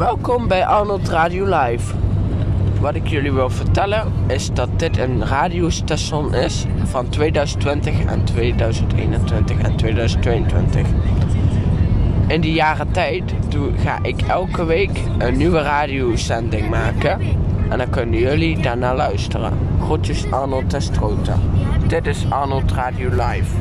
Welkom bij Arnold Radio Live. Wat ik jullie wil vertellen is dat dit een radiostation is van 2020 en 2021 en 2022. In die jaren tijd ga ik elke week een nieuwe radiozending maken. En dan kunnen jullie daarna luisteren. Groetjes Arnold Testrota. Dit is Arnold Radio Live.